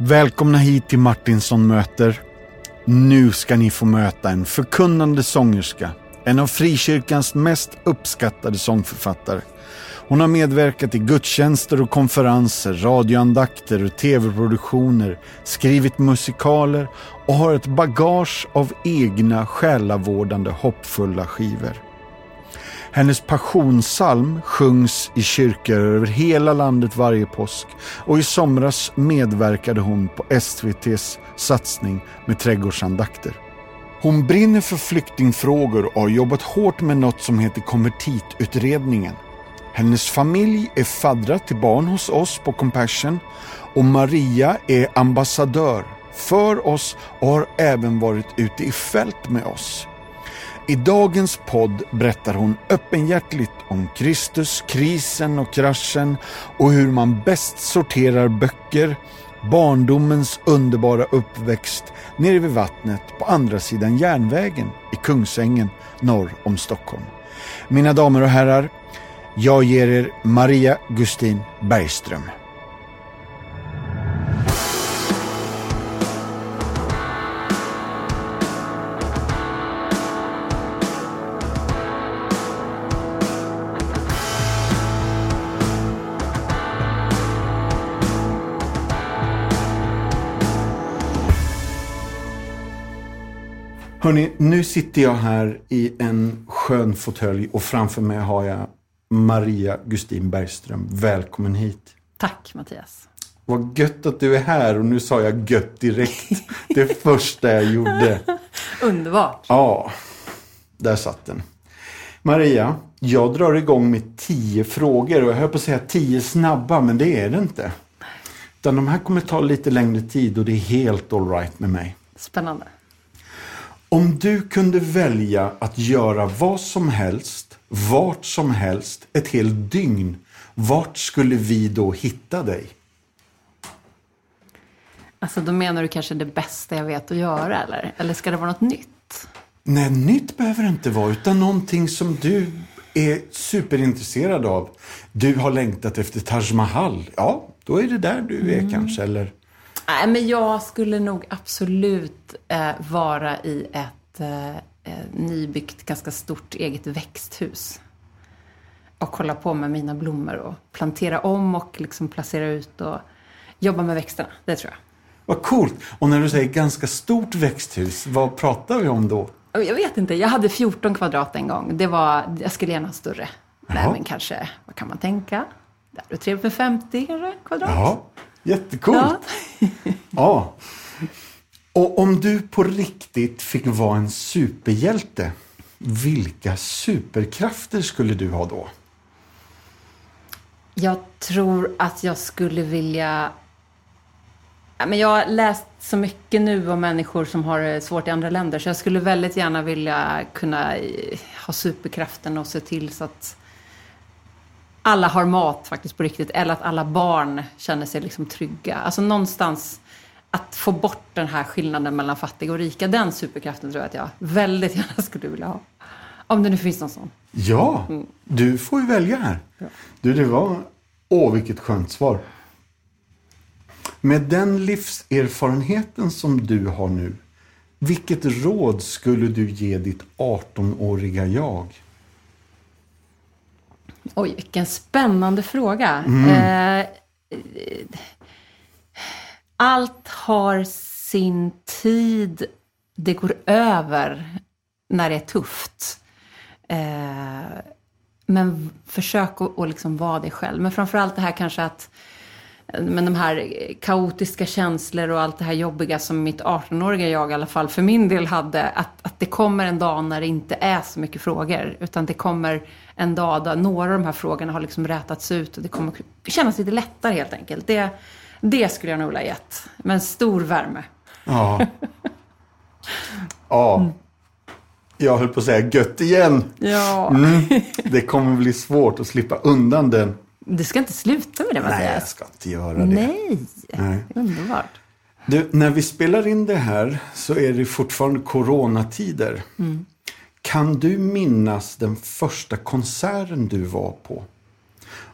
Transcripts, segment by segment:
Välkomna hit till Martinsson möter. Nu ska ni få möta en förkunnande sångerska. En av frikyrkans mest uppskattade sångförfattare. Hon har medverkat i gudstjänster och konferenser, radioandakter och tv-produktioner, skrivit musikaler och har ett bagage av egna själavårdande hoppfulla skivor. Hennes passionssalm sjungs i kyrkor över hela landet varje påsk och i somras medverkade hon på SVTs satsning med trädgårdsandakter. Hon brinner för flyktingfrågor och har jobbat hårt med något som heter konvertitutredningen. Hennes familj är faddrar till barn hos oss på Compassion och Maria är ambassadör för oss och har även varit ute i fält med oss. I dagens podd berättar hon öppenhjärtligt om Kristus, krisen och kraschen och hur man bäst sorterar böcker, barndomens underbara uppväxt nere vid vattnet på andra sidan järnvägen i Kungsängen norr om Stockholm. Mina damer och herrar, jag ger er Maria Gustin Bergström. Hörni, nu sitter jag här i en skön fåtölj och framför mig har jag Maria Gustin Bergström. Välkommen hit. Tack Mattias. Vad gött att du är här och nu sa jag gött direkt. Det första jag gjorde. Underbart. Ja, där satt den. Maria, jag drar igång med tio frågor och jag höll på att säga tio snabba, men det är det inte. Utan de här kommer ta lite längre tid och det är helt alright med mig. Spännande. Om du kunde välja att göra vad som helst, vart som helst, ett helt dygn, vart skulle vi då hitta dig? Alltså då menar du kanske det bästa jag vet att göra eller? Eller ska det vara något nytt? Nej, nytt behöver det inte vara, utan någonting som du är superintresserad av. Du har längtat efter Taj Mahal. Ja, då är det där du är mm. kanske, eller? Nej, men jag skulle nog absolut eh, vara i ett eh, eh, nybyggt, ganska stort eget växthus. Och kolla på med mina blommor och plantera om och liksom placera ut och jobba med växterna. Det tror jag. Vad coolt! Och när du säger ganska stort växthus, vad pratar vi om då? Jag vet inte. Jag hade 14 kvadrat en gång. Det var, jag skulle gärna ha större. Nej, men kanske, vad kan man tänka? Det är trevligt med 50 kanske, kvadrat. Ja. Jättecoolt. Ja. ja. Och om du på riktigt fick vara en superhjälte, vilka superkrafter skulle du ha då? Jag tror att jag skulle vilja... jag har läst så mycket nu om människor som har det svårt i andra länder, så jag skulle väldigt gärna vilja kunna ha superkraften och se till så att alla har mat faktiskt på riktigt. Eller att alla barn känner sig liksom trygga. Alltså någonstans att få bort den här skillnaden mellan fattiga och rika. Den superkraften tror jag att jag väldigt gärna skulle vilja ha. Om det nu finns någon sån. Ja, mm. du får ju välja här. Ja. Du, det var... Åh, vilket skönt svar. Med den livserfarenheten som du har nu, vilket råd skulle du ge ditt 18-åriga jag? Oj, vilken spännande fråga. Mm. Eh, allt har sin tid. Det går över när det är tufft. Eh, men försök att, att liksom vara dig själv. Men framförallt det här kanske att men de här kaotiska känslor och allt det här jobbiga som mitt 18-åriga jag i alla fall för min del hade. Att, att det kommer en dag när det inte är så mycket frågor. Utan det kommer en dag där några av de här frågorna har liksom rätats ut och det kommer kännas lite lättare helt enkelt. Det, det skulle jag nog vilja gett. Med stor värme. Ja. ja. Mm. Jag höll på att säga gött igen. Ja. Mm. Det kommer bli svårt att slippa undan den du ska inte sluta med det Mattias. Nej, jag ska inte göra det. Nej, Nej. underbart. Du, när vi spelar in det här så är det fortfarande coronatider. Mm. Kan du minnas den första konserten du var på?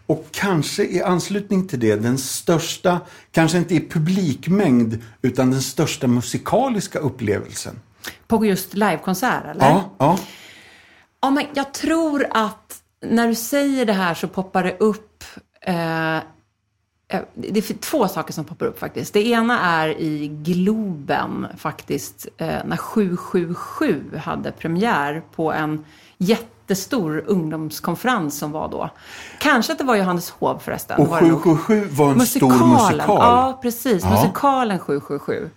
Och kanske i anslutning till det den största, kanske inte i publikmängd, utan den största musikaliska upplevelsen. På just livekonsert, eller? Ja, ja. Ja, men jag tror att när du säger det här så poppar det upp eh, det är två saker som poppar upp faktiskt. Det ena är i Globen faktiskt, eh, när 777 hade premiär på en jättestor ungdomskonferens som var då. Kanske att det var Johanneshov förresten. Och 777 var en musikalen. stor musikal. Ja, precis. Ja. Musikalen 777.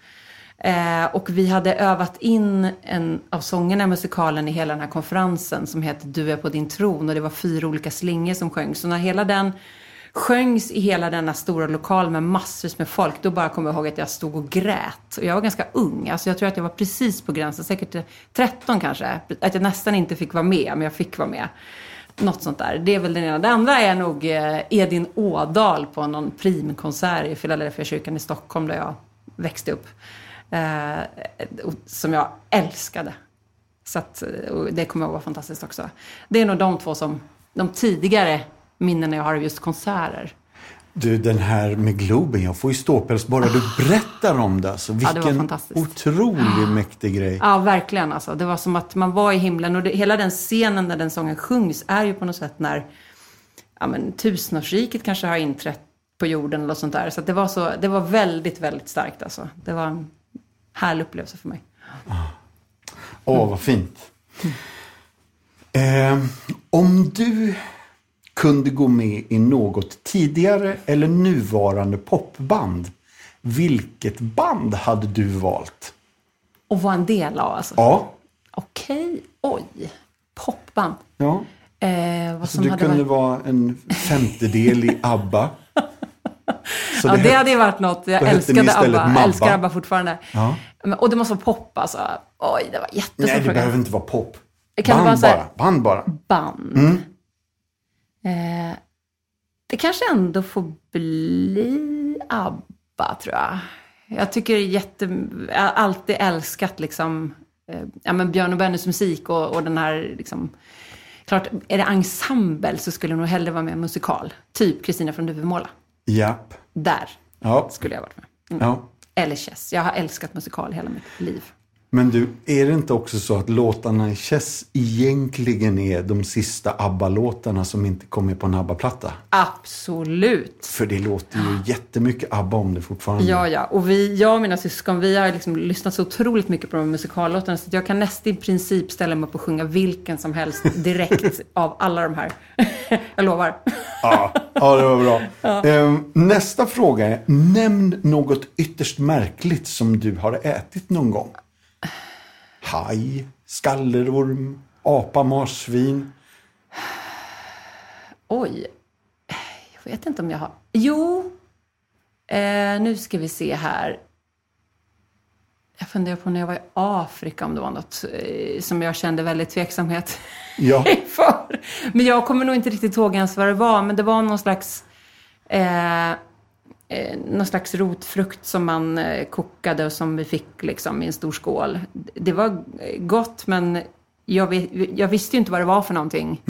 Eh, och vi hade övat in en av sångerna i musikalen i hela den här konferensen som heter Du är på din tron och det var fyra olika slingor som sjöngs. Så när hela den sjöngs i hela denna stora lokal med massvis med folk, då bara kommer jag ihåg att jag stod och grät. Och jag var ganska ung, alltså jag tror att jag var precis på gränsen, säkert 13 kanske. Att jag nästan inte fick vara med, men jag fick vara med. Något sånt där. Det är väl den ena. Det andra är nog eh, Edin Ådal på någon primkonsert i Philadelphia kyrkan i Stockholm där jag växte upp. Eh, som jag älskade. Så att, eh, det kommer att vara fantastiskt också. Det är nog de två som, de tidigare minnen jag har av just konserter. Du, den här med Globen, jag får ju ståpäls bara du berättar om det. Alltså, vilken ja, det otrolig mäktig grej. Ja, verkligen. Alltså. Det var som att man var i himlen. Och det, hela den scenen där den sången sjungs är ju på något sätt när ja, men, tusenårsriket kanske har inträtt på jorden eller sånt där. Så det, var så, det var väldigt, väldigt starkt. Alltså. Det var en härlig upplevelse för mig. Åh, oh, vad fint. Mm. Eh, om du kunde gå med i något tidigare eller nuvarande popband, vilket band hade du valt? Och vara en del av alltså? Ja. Okej, oj. Popband. Ja. Eh, vad alltså, du kunde varit... vara en femtedel i ABBA. Så ja, det, det hade ju varit något. Jag älskade ABBA. Jag älskar ABBA fortfarande. Ja. Och det måste vara pop alltså. Oj, det var jättesvårt. Nej, det behöver inte vara pop. Kan band bara. Band bara. Band. Mm. Eh, det kanske ändå får bli ABBA, tror jag. Jag tycker jätte... Jag har alltid älskat liksom, eh, ja, men Björn och Bennys musik och, och den här liksom... Klart, är det ensemble så skulle jag nog hellre vara med i musikal. Typ Kristina från Duvemåla. Japp. Där ja. skulle jag varit med. Mm. Ja. Eller Chess. Jag har älskat musikal hela mitt liv. Men du, är det inte också så att låtarna i Chess egentligen är de sista ABBA-låtarna som inte kommer på en ABBA-platta? Absolut. För det låter ju jättemycket ABBA om det fortfarande. Ja, ja. Och vi, jag och mina syskon, vi har liksom lyssnat så otroligt mycket på de musikallåtarna så jag kan nästan i princip ställa mig upp och sjunga vilken som helst direkt av alla de här. jag lovar. ja, ja, det var bra. Ja. Ehm, nästa fråga är, nämn något ytterst märkligt som du har ätit någon gång haj, skallerorm, apa, marsvin? Oj. Jag vet inte om jag har... Jo. Eh, nu ska vi se här. Jag funderar på när jag var i Afrika om det var något eh, som jag kände väldigt tveksamhet ja. för. Men jag kommer nog inte riktigt ihåg ens vad det var. Men det var någon slags... Eh, eh, någon slags rotfrukt som man eh, kokade och som vi fick liksom, i en stor skål. Det var gott, men jag, vet, jag visste ju inte vad det var för någonting.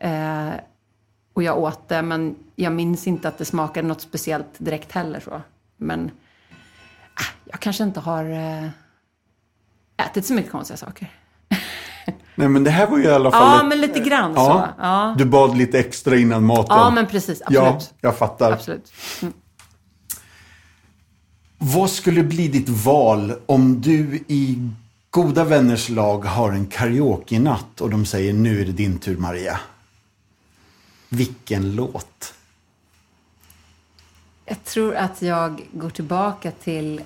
Eh, och jag åt det, men jag minns inte att det smakade något speciellt direkt heller. Så. Men äh, jag kanske inte har eh, ätit så mycket konstiga saker. Nej men det här var ju i alla fall... Ja, ett... men lite grann ja, så. Ja. Du bad lite extra innan maten. Ja, men precis. Absolut. Ja, jag fattar. Absolut. Mm. Vad skulle bli ditt val om du i goda vänners lag har en karaoke-natt och de säger nu är det din tur Maria? Vilken låt? Jag tror att jag går tillbaka till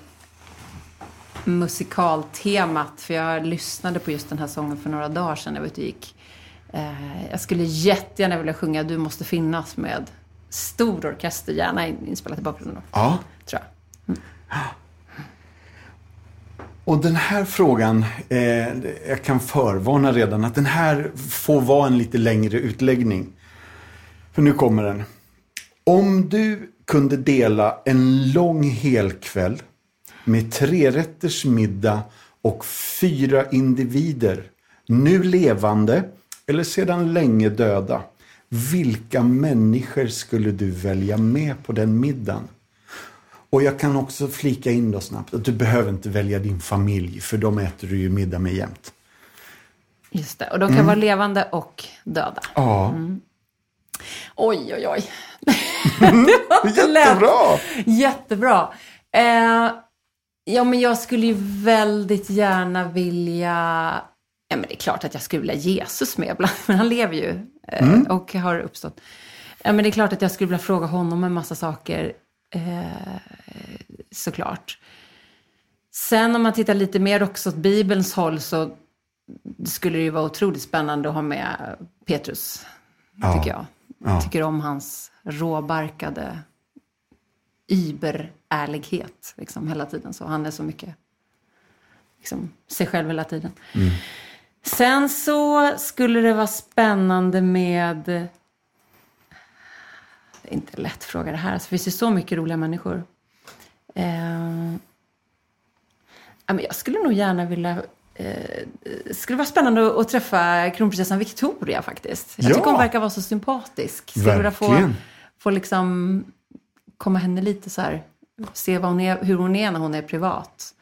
musikaltemat. För jag lyssnade på just den här sången för några dagar sedan när jag var ute och gick. Eh, jag skulle jättegärna vilja sjunga Du måste finnas med stor orkester, gärna inspelat i bakgrunden. Ja. Tror jag. Och den här frågan, eh, jag kan förvarna redan att den här får vara en lite längre utläggning. För nu kommer den. Om du kunde dela en lång helkväll med trerätters middag och fyra individer, nu levande eller sedan länge döda. Vilka människor skulle du välja med på den middagen? Och jag kan också flika in då snabbt att du behöver inte välja din familj för de äter du ju middag med jämt. Just det, och de kan vara levande och döda. Ja, Oj, oj, oj. jättebra! Jättebra. Eh, ja, men jag skulle ju väldigt gärna vilja... Ja, men det är klart att jag skulle vilja Jesus med ibland, men han lever ju eh, och har uppstått. Ja, men det är klart att jag skulle vilja fråga honom en massa saker, eh, såklart. Sen om man tittar lite mer också åt Bibelns håll så skulle det ju vara otroligt spännande att ha med Petrus, Ja. tycker jag. Ja. Jag tycker om hans råbarkade überärlighet liksom, hela tiden. Så han är så mycket liksom, sig själv hela tiden. Sen så skulle det vara spännande med... Inte lätt fråga det här. Alltså, det finns ju så mycket roliga människor. Eh, jag skulle nog gärna vilja... Eh, skulle vara spännande att, träffa kronprinsessan Victoria faktiskt. Jag Ja. tycker hon verkar vara så sympatisk. Skulle vilja få, få liksom komma henne lite så här, se hon är, hur hon är när hon är privat.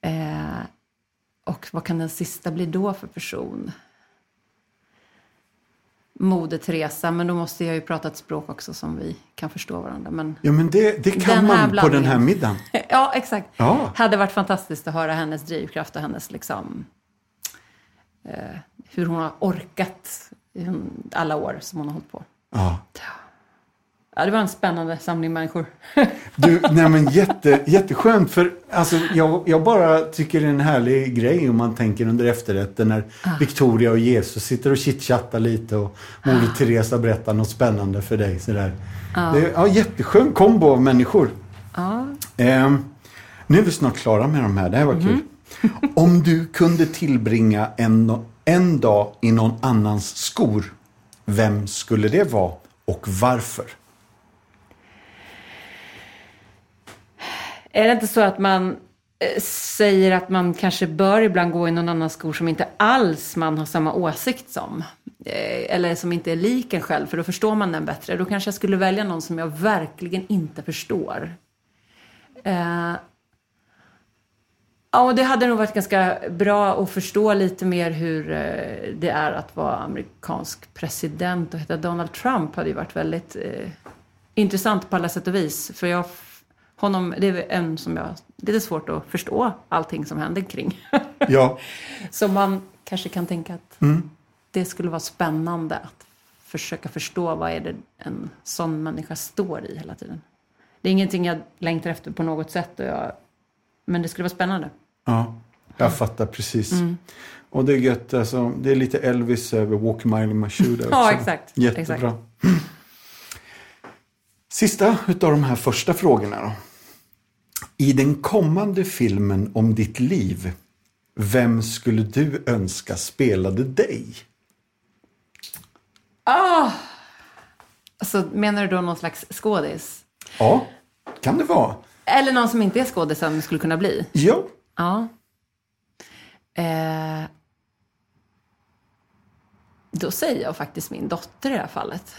Eh, och vad kan den sista bli då för person? Moder Teresa, men då måste jag ju prata ett språk också som vi kan förstå varandra. Men Ja, men det, det kan man på den här middagen. ja, exakt. Ja. Hade varit fantastiskt att höra hennes drivkraft och hennes liksom eh, hur hon har orkat alla år som hon har hållit på. Ja. Ja, det var en spännande samling människor. Du, nej men jätte, jätteskönt för alltså, jag, jag bara tycker det är en härlig grej om man tänker under efterrätten när Victoria och Jesus sitter och chitchattar lite och Moder Teresa berättar något spännande för dig. Sådär. Det ja, jätteskön kombo av människor. Ja. Ehm, nu är vi snart klara med de här, det här var kul. Om du kunde tillbringa en, en dag i någon annans skor, vem skulle det vara och varför? Är det inte så att man eh, säger att man kanske bör ibland gå i någon annans skor som inte alls man har samma åsikt som? Eh, eller som inte är lik en själv, för då förstår man den bättre. Då kanske jag skulle välja någon som jag verkligen inte förstår. Eh, Ja, och det hade nog varit ganska bra att förstå lite mer hur eh, det är att vara amerikansk president och heta Donald Trump hade ju varit väldigt eh, intressant på alla sätt och vis. För jag, honom, det är en som jag, är svårt att förstå allting som händer kring. Ja, Så man kanske kan tänka att det skulle vara spännande att försöka förstå vad är det en sån människa står i hela tiden. Det är ingenting jag längtar efter på något sätt, jag, men det skulle vara spännande. Ja, jag fattar precis. Och det är gött, alltså, det är lite Elvis över Walk a mile in my shoe där Ja, också. exakt. Jättebra. Sista utav de här första frågorna då. I den kommande filmen om ditt liv, vem skulle du önska spelade dig? Ah! Alltså, menar du då någon slags skådis? Ja, kan det vara. Eller någon som inte är skådis som skulle kunna bli? Ja, Ja. Eh, då säger jag faktiskt min dotter i det här fallet.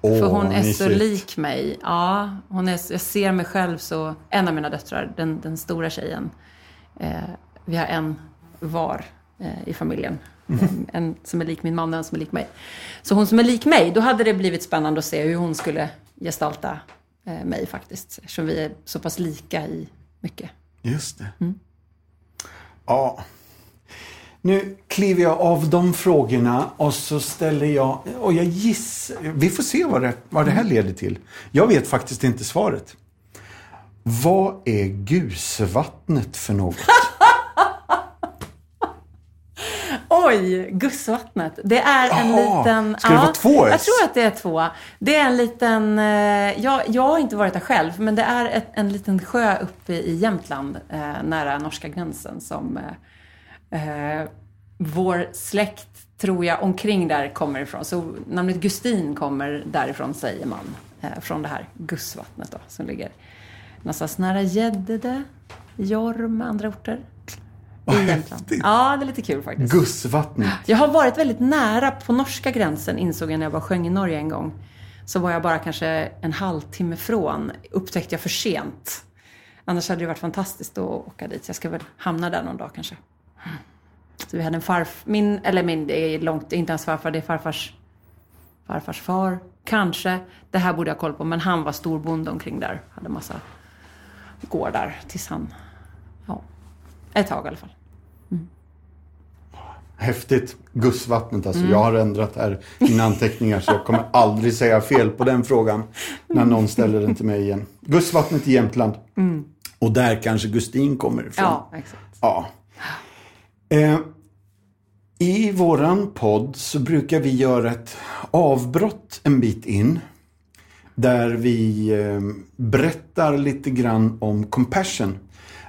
Åh, För hon är så mysigt. lik mig. Ja, hon är, jag ser mig själv så... En av mina döttrar, den, den stora tjejen. Eh, vi har en var eh, i familjen. Mhm. Eh, En som är lik min man och en som är lik mig. Så hon som är lik mig, då hade det blivit spännande att se hur hon skulle gestalta eh, mig faktiskt. Eftersom vi är så pass lika i mycket. Just det. Mm. Ja. Nu kliver jag av de frågorna och så ställer jag, och jag gissar, vi får se vad det, vad det här Mm. leder till. Jag vet faktiskt inte svaret. Vad är gusvattnet för något? Oj, Gussvattnet. Det är en liten... ska det vara två S? Jag tror att det är två. Det är en liten... eh, Jag, jag har inte varit där själv, men det är ett, en liten sjö uppe i Jämtland, eh, nära norska gränsen, som eh, eh, vår släkt, tror jag, omkring där kommer ifrån. Så namnet Gustin kommer därifrån, säger man. Eh, från det här Gussvattnet då, som ligger någonstans nära Gäddede, Jorm, andra orter. Vad i Jämtland. häftigt. Ja, det är lite kul faktiskt. Gussvattnet. Jag har varit väldigt nära på norska gränsen, insåg jag när jag var sjöng i Norge en gång. Så var jag bara kanske en halvtimme från, upptäckte jag för sent. Annars hade det varit fantastiskt att åka dit. Jag ska väl hamna där någon dag kanske. Så vi hade en farf... Min, eller min, det är långt, inte ens farfar, det är farfars farfars far. Kanske. Det här borde jag ha koll på, men han var storbonde omkring där. Hade massa gårdar tills han... Ja, ett tag i alla fall. Häftigt. Gussvattnet alltså. Mm. Jag har ändrat här mina anteckningar så jag kommer aldrig säga fel på den frågan när någon ställer den till mig igen. Gussvattnet i Jämtland. Och där kanske Gustin kommer ifrån. Mm. Ja, exakt. Ja. Eh, I våran podd så brukar vi göra ett avbrott en bit in. Där vi eh, berättar lite grann om compassion.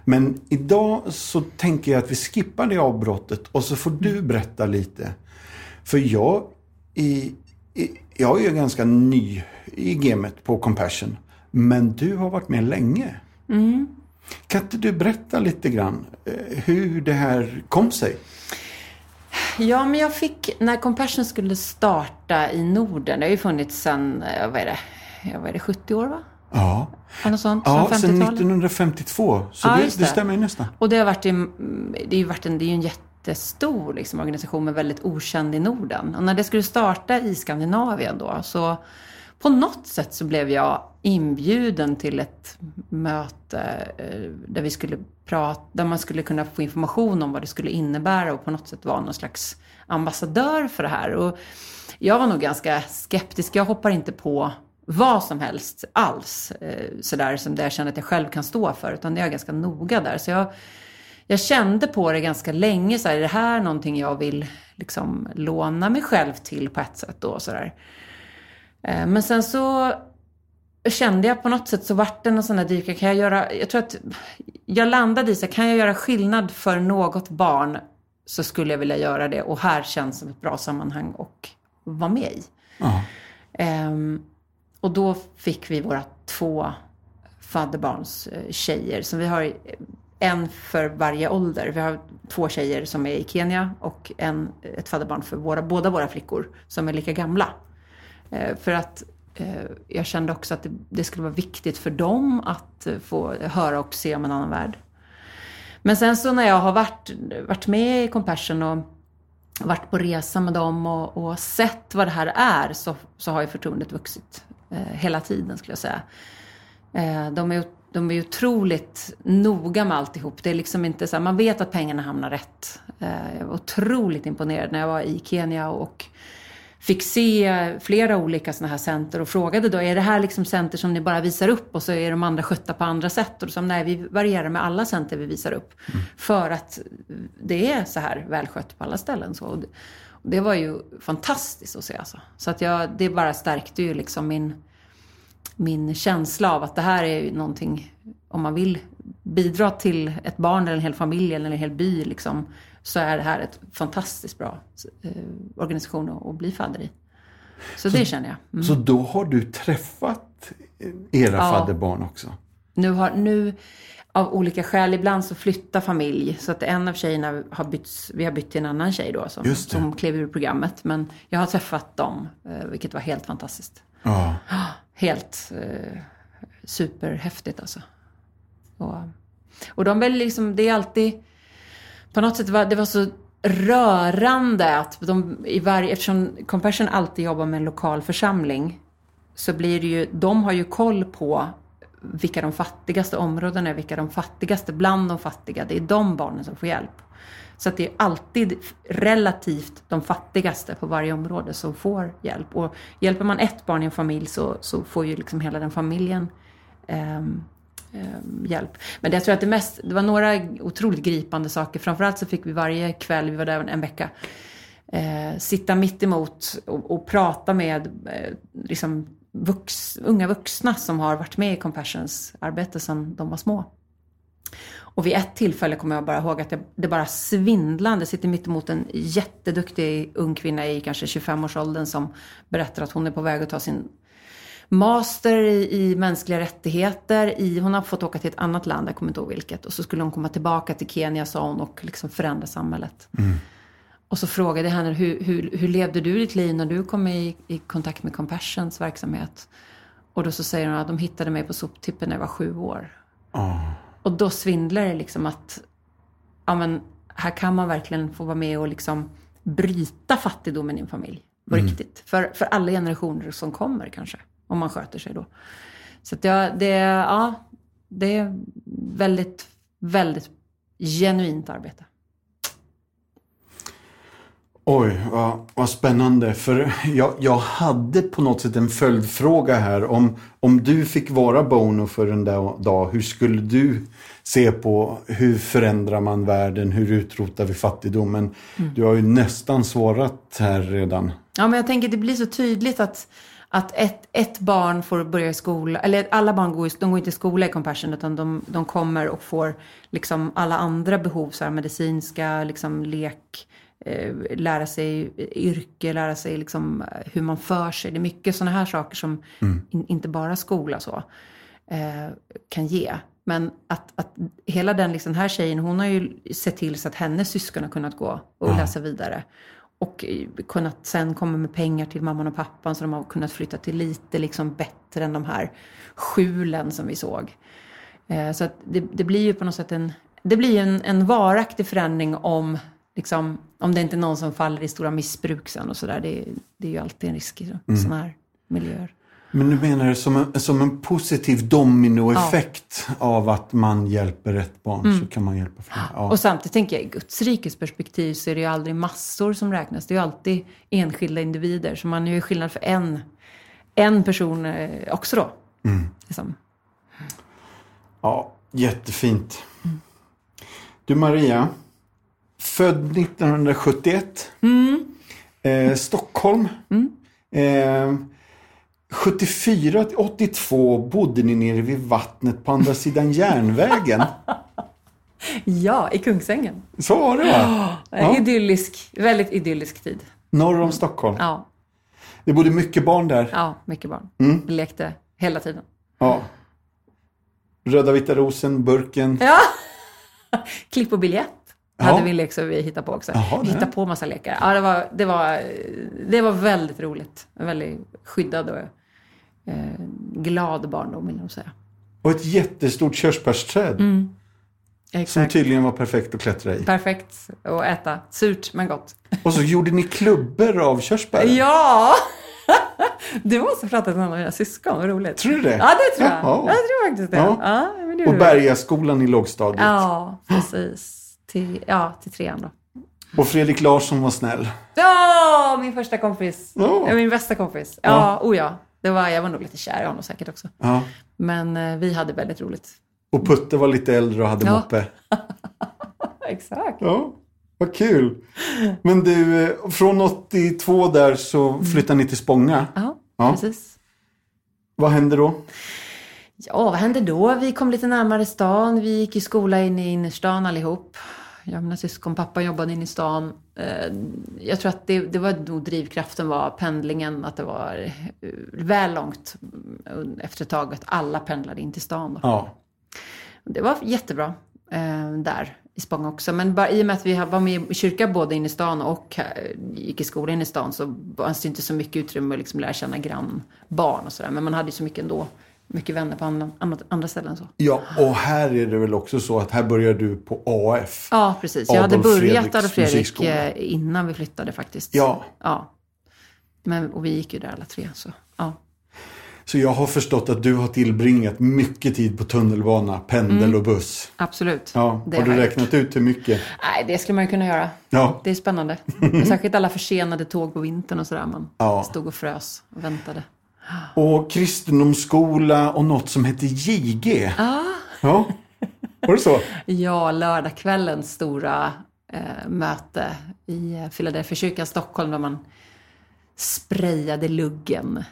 Men idag så tänker jag att vi skippar det avbrottet och så får du berätta lite. För jag, i, i, jag är ju ganska ny i gamet på compassion. Men du har varit med länge. Mm. Kan inte du berätta lite grann eh, hur det här kom sig? Ja, men jag fick, när Compassion skulle starta i Norden, det har ju funnits sedan, eh, vad är det, vad är det 70 år va? Ja, Eller sånt, ja sedan 50-talet. 1952. Så Ja, det, det det. stämmer ju nästan. Och det har varit en, det är ju varit en, det är ju en jättestor liksom, organisation men väldigt okänd i Norden. Och när det skulle starta i Skandinavien då så på något sätt så blev jag inbjuden till ett möte eh, där vi skulle prata, där man skulle kunna få information om vad det skulle innebära och på något sätt vara någon slags ambassadör för det här. Och jag var nog ganska skeptisk. Jag hoppar inte på vad som helst alls, eh, sådär som det jag känner att jag själv kan stå för, utan det är jag ganska noga där. Så jag, jag kände på det ganska länge, så här, är det här någonting jag vill liksom låna mig själv till på ett sätt då, sådär. Eh, men sen så kände jag på något sätt så vart det någon sån där dyrka, kan jag göra, jag tror att jag landade i så kan jag göra skillnad för något barn så skulle jag vilja göra det och här känns som ett bra sammanhang att vara med i. Ja. Ehm, och då fick vi våra två fadderbarns eh. Så vi har en för varje ålder. Vi har två tjejer som är i Kenya och en, ett fadderbarn för våra, båda våra flickor som är lika gamla. Eh, för att eh, jag kände också att det, skulle vara viktigt för dem att eh, få höra och se om en annan värld. Men sen så när jag har varit, varit med i Compassion och varit på resa med dem och, och sett vad det här är så, så har ju förtroendet vuxit eh, hela tiden skulle jag säga. Eh, de, är, de är otroligt noga med alltihop. Det är liksom inte så här, man vet att pengarna hamnar rätt. Eh, jag var otroligt imponerad när jag var i Kenya och fick se flera olika sådana här center och frågade då, är det här liksom center som ni bara visar upp och så är de andra skötta på andra sätt? Och de, nej, vi varierar med alla center vi visar upp. För att det är så här välskött på alla ställen. Så. Och det, och det var ju fantastiskt att se alltså. Så att jag, det bara stärkte ju liksom min, min känsla av att det här är ju någonting, om man vill bidra till ett barn eller en hel familj eller en hel by liksom, så är det här ett fantastiskt bra eh, organisation att, att bli fadder i. Så, det känner jag. Mm. Så då har du träffat era Ja. fadderbarn också? Nu, har, nu av olika skäl, ibland så flyttar familj. Så att en av tjejerna har bytts, vi har bytt till en annan tjej då som, som klev ur programmet. Men jag har träffat dem, eh, vilket var helt fantastiskt. Ja. Helt eh, superhäftigt alltså. Och, och de väl liksom, det är alltid, på något sätt var det var så rörande att de i varje, eftersom Compassion alltid jobbar med en lokal församling, så blir det ju, de har ju koll på vilka de fattigaste områdena är, vilka de fattigaste bland de fattiga, det är de barnen som får hjälp. Så att det är alltid relativt de fattigaste på varje område som får hjälp. Och hjälper man ett barn i en familj så, så får ju liksom hela den familjen eh, Ehm, hjälp. Men det, jag tror att det mest, det var några otroligt gripande saker. Framförallt så fick vi varje kväll, vi var där en vecka, eh, sitta mitt emot och, och prata med eh, liksom vux, unga vuxna som har varit med i Compassions arbete sedan de var små. Och vid ett tillfälle kommer jag bara ihåg att det, det bara svindlande sitter mitt emot en jätteduktig ung kvinna i kanske 25-årsåldern som berättar att hon är på väg att ta sin master i, i mänskliga rättigheter. I, hon har fått åka till ett annat land, jag kommer inte ihåg vilket. Och så skulle hon komma tillbaka till Kenya, sa hon, och liksom förändra samhället. Och så frågade jag henne, hur, hur, hur levde du ditt liv när du kom i, i kontakt med Compassions verksamhet? Och då så säger hon att de hittade mig på soptippen när jag var sju år. Och då svindlar det liksom att, ja men, här kan man verkligen få vara med och liksom bryta fattigdomen i en familj. På riktigt. För, för alla generationer som kommer kanske. Om man sköter sig då. Så att jag, det, ja, det är väldigt, väldigt genuint arbete. Oj, vad, vad spännande. För jag, jag hade på något sätt en följdfråga här. Om, om du fick vara Bono för en dag, hur skulle du se på hur förändrar man världen? Hur utrotar vi fattigdomen? Du har ju nästan svarat här redan. Ja, men jag tänker att det blir så tydligt att, att ett, ett barn får börja i skola, eller alla barn går, de går inte i skola i Compassion, utan de, de kommer och får liksom alla andra behov, så här, medicinska, liksom lek, eh, lära sig yrke, lära sig liksom eh, hur man för sig. Det är mycket sådana här saker som in, inte bara skola så eh, kan ge. Men att, att hela den liksom, här tjejen, hon har ju sett till så att hennes syskon har kunnat gå och läsa vidare. Och kunnat sen komma med pengar till mamman och pappan så de har kunnat flytta till lite liksom bättre än de här skjulen som vi såg. Eh, så det, det blir ju på något sätt en, det blir en, en varaktig förändring om, liksom, om det inte är någon som faller i stora missbruk sen och sådär. Det, det är ju alltid en risk i sådana här miljöer. Men du menar det som en, som en positiv dominoeffekt av att man hjälper ett barn så kan man hjälpa fler? Ja. Och samtidigt tänker jag i Guds rikes perspektiv så är det ju aldrig massor som räknas. Det är ju alltid enskilda individer. Så man gör ju skillnad för en, en person eh, också då. Liksom. Ja, jättefint. Du Maria, född 1971. Eh, Stockholm. Eh, 74 till 82 bodde ni nere vid vattnet på andra sidan järnvägen. Ja, i Kungsängen. Så var det va? Ja. Idyllisk, väldigt idyllisk tid. Norr om Stockholm. Ja, Det bodde mycket barn där. ja mycket barn. Vi lekte hela tiden. Ja. Röda vita rosen, burken. Ja! Klipp och biljett Ja. hade vi en lek som vi hittade på också. Jaha, vi hittade på massa lekar. Ja, det var, det var, det var väldigt roligt. Väldigt skyddad och eh, glad barndom vill jag säga. Och ett jättestort körsbärsträd. Som Exakt. tydligen var perfekt att klättra i. Perfekt att äta. Surt men gott. Och så gjorde ni klubbor av körsbär. Ja! Du måste ha pratat med någon av dina syskon, vad roligt. Tror du det? Ja, det tror jag. Jaha. Jag tror faktiskt det. Ja. Ja. men det Och. Bergaskolan i lågstadiet. Ja, precis. Till, ja, till trean då. Och Fredrik Larsson var snäll. Ja, min första kompis. Ja. Min bästa kompis. Ja, Ja. oh ja. Det var, jag var nog lite kär i honom säkert också. Ja. Men eh, vi hade väldigt roligt. Och Putte var lite äldre och hade Ja. moppe. Exakt. Ja, vad kul. Men du, eh, från 82 där så flyttade ni till Spånga. Ja, Ja. precis. Vad hände då? Ja, vad hände då? Vi kom lite närmare stan. Vi gick i skola inne i innerstan allihop. Jag och mina syskon, pappa jobbade inne i stan. Eh, Jag tror att det, det var nog drivkraften var pendlingen, att det var eh, väl långt mm, efter ett tag att alla pendlade in till stan. Då. Ja. Det var jättebra eh, där i Spånga också. Men bara, i och med att vi var med i kyrka både inne i stan och gick i skolan inne i stan så fanns det inte så mycket utrymme att liksom lära känna grannbarn och sådär. Men man hade ju så mycket ändå. Mycket vänner på andra, andra, ställen så. ja, och här är det väl också så att här börjar du på AF. Ja, precis. Jag hade Adolf börjat Fredriks Adolf Fredrik eh, innan vi flyttade faktiskt. Ja. ja. Men, och vi gick ju där alla tre. Så, ja. Så jag har förstått att du har tillbringat mycket tid på tunnelbana, pendel och buss. Absolut. Ja, Mm. Det har du räknat ut hur mycket? Nej, det skulle man ju kunna göra. Ja. Det är spännande. Särskilt alla försenade tåg på vintern och sådär. Man Ja. stod och frös och väntade. Och kristendomsskola och något som heter JG. Ah. Ja, var det så? Ja, lördagskvällens stora eh, möte i eh, Philadelphia kyrkan Stockholm där man sprayade luggen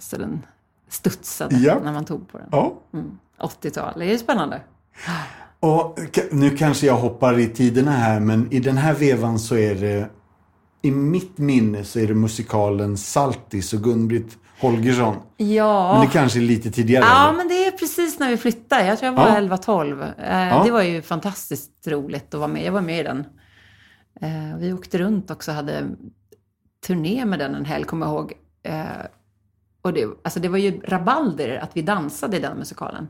så den studsade Ja. när man tog på den. Ja. Mm. 80-tal, det är ju spännande. Och nu kanske jag hoppar i tiderna här, men i den här vevan så är det i mitt minne så är det musikalen Saltis och Gun-Britt Holgersson. Ja. Men det kanske är lite tidigare? Ja, eller? men det är precis när vi flyttade. Jag tror jag var Ja. 11-12. Eh, Ja. Det var ju fantastiskt roligt att vara med. Jag var med i den. Eh, vi åkte runt också och hade turné med den en helg, kommer jag ihåg. Eh, och det, alltså det var ju rabalder att vi dansade i den musikalen.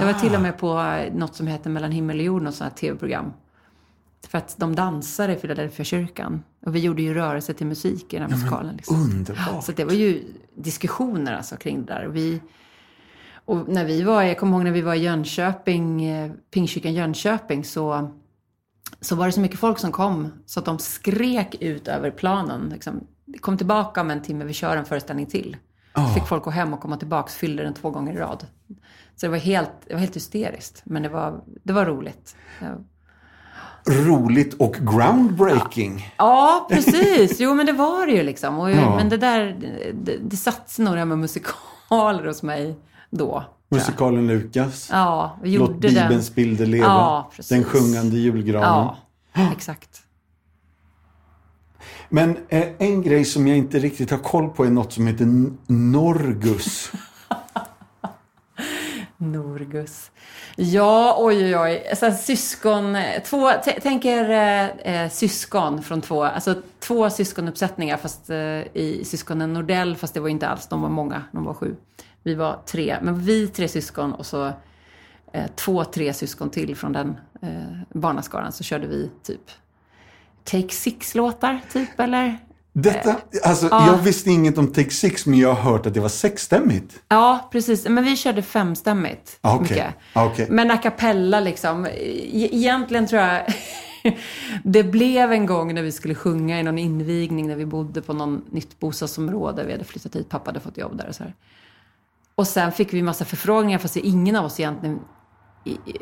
Det var till och med på något som heter Mellan himmel och jord, något sånt här tv-program. För att de dansade i Philadelphia kyrkan. Och vi gjorde ju rörelse till musik i den här musikalen. Liksom. Underbart. Så det var ju diskussioner alltså kring det där. Och, vi, och när vi var, jag kommer ihåg när vi var i Jönköping, eh, Pingstkyrkan Jönköping, så, så var det så mycket folk som kom så att de skrek ut över planen. Liksom, kom tillbaka om en timme, vi kör en föreställning till. Så fick folk gå hem och komma tillbaka, fyllde den två gånger i rad. Så det var helt, det var helt hysteriskt, men det var, det var roligt. Ja. Roligt och groundbreaking. Ja, precis. Jo, men det var det ju liksom. Och, Ja. Men det där, det, det satt sig nog det här med musikaler hos mig då. Musikalen Lukas. Ja, vi Låt gjorde Bibelns den. bilder leva. Ja, precis. Den sjungande julgranen. Ja, exakt. Men eh, en grej som jag inte riktigt har koll på är något som heter Norgus. Norgus. Ja, oj, oj, oj. Så syskon, två, tänk er eh, eh, syskon från två, alltså två syskonuppsättningar fast eh, i syskonen Nordell, fast det var inte alls, de var många, de var sju. Vi var tre, men vi tre syskon och så eh, två, tre syskon till från den eh, barnaskaran så körde vi typ Take Six-låtar, typ, eller? Detta, alltså, ja. jag visste inget om Take Six, men jag har hört att det var sexstämmigt. Ja, precis. Men vi körde femstämmigt. Ah, okej. mycket. Ah. Men a cappella liksom. E- Egentligen tror jag... det blev en gång när vi skulle sjunga i någon invigning när vi bodde på någon nytt bostadsområde. Vi hade flyttat hit, pappa hade fått jobb där och så här. Och sen fick vi massa förfrågningar fast ingen av oss egentligen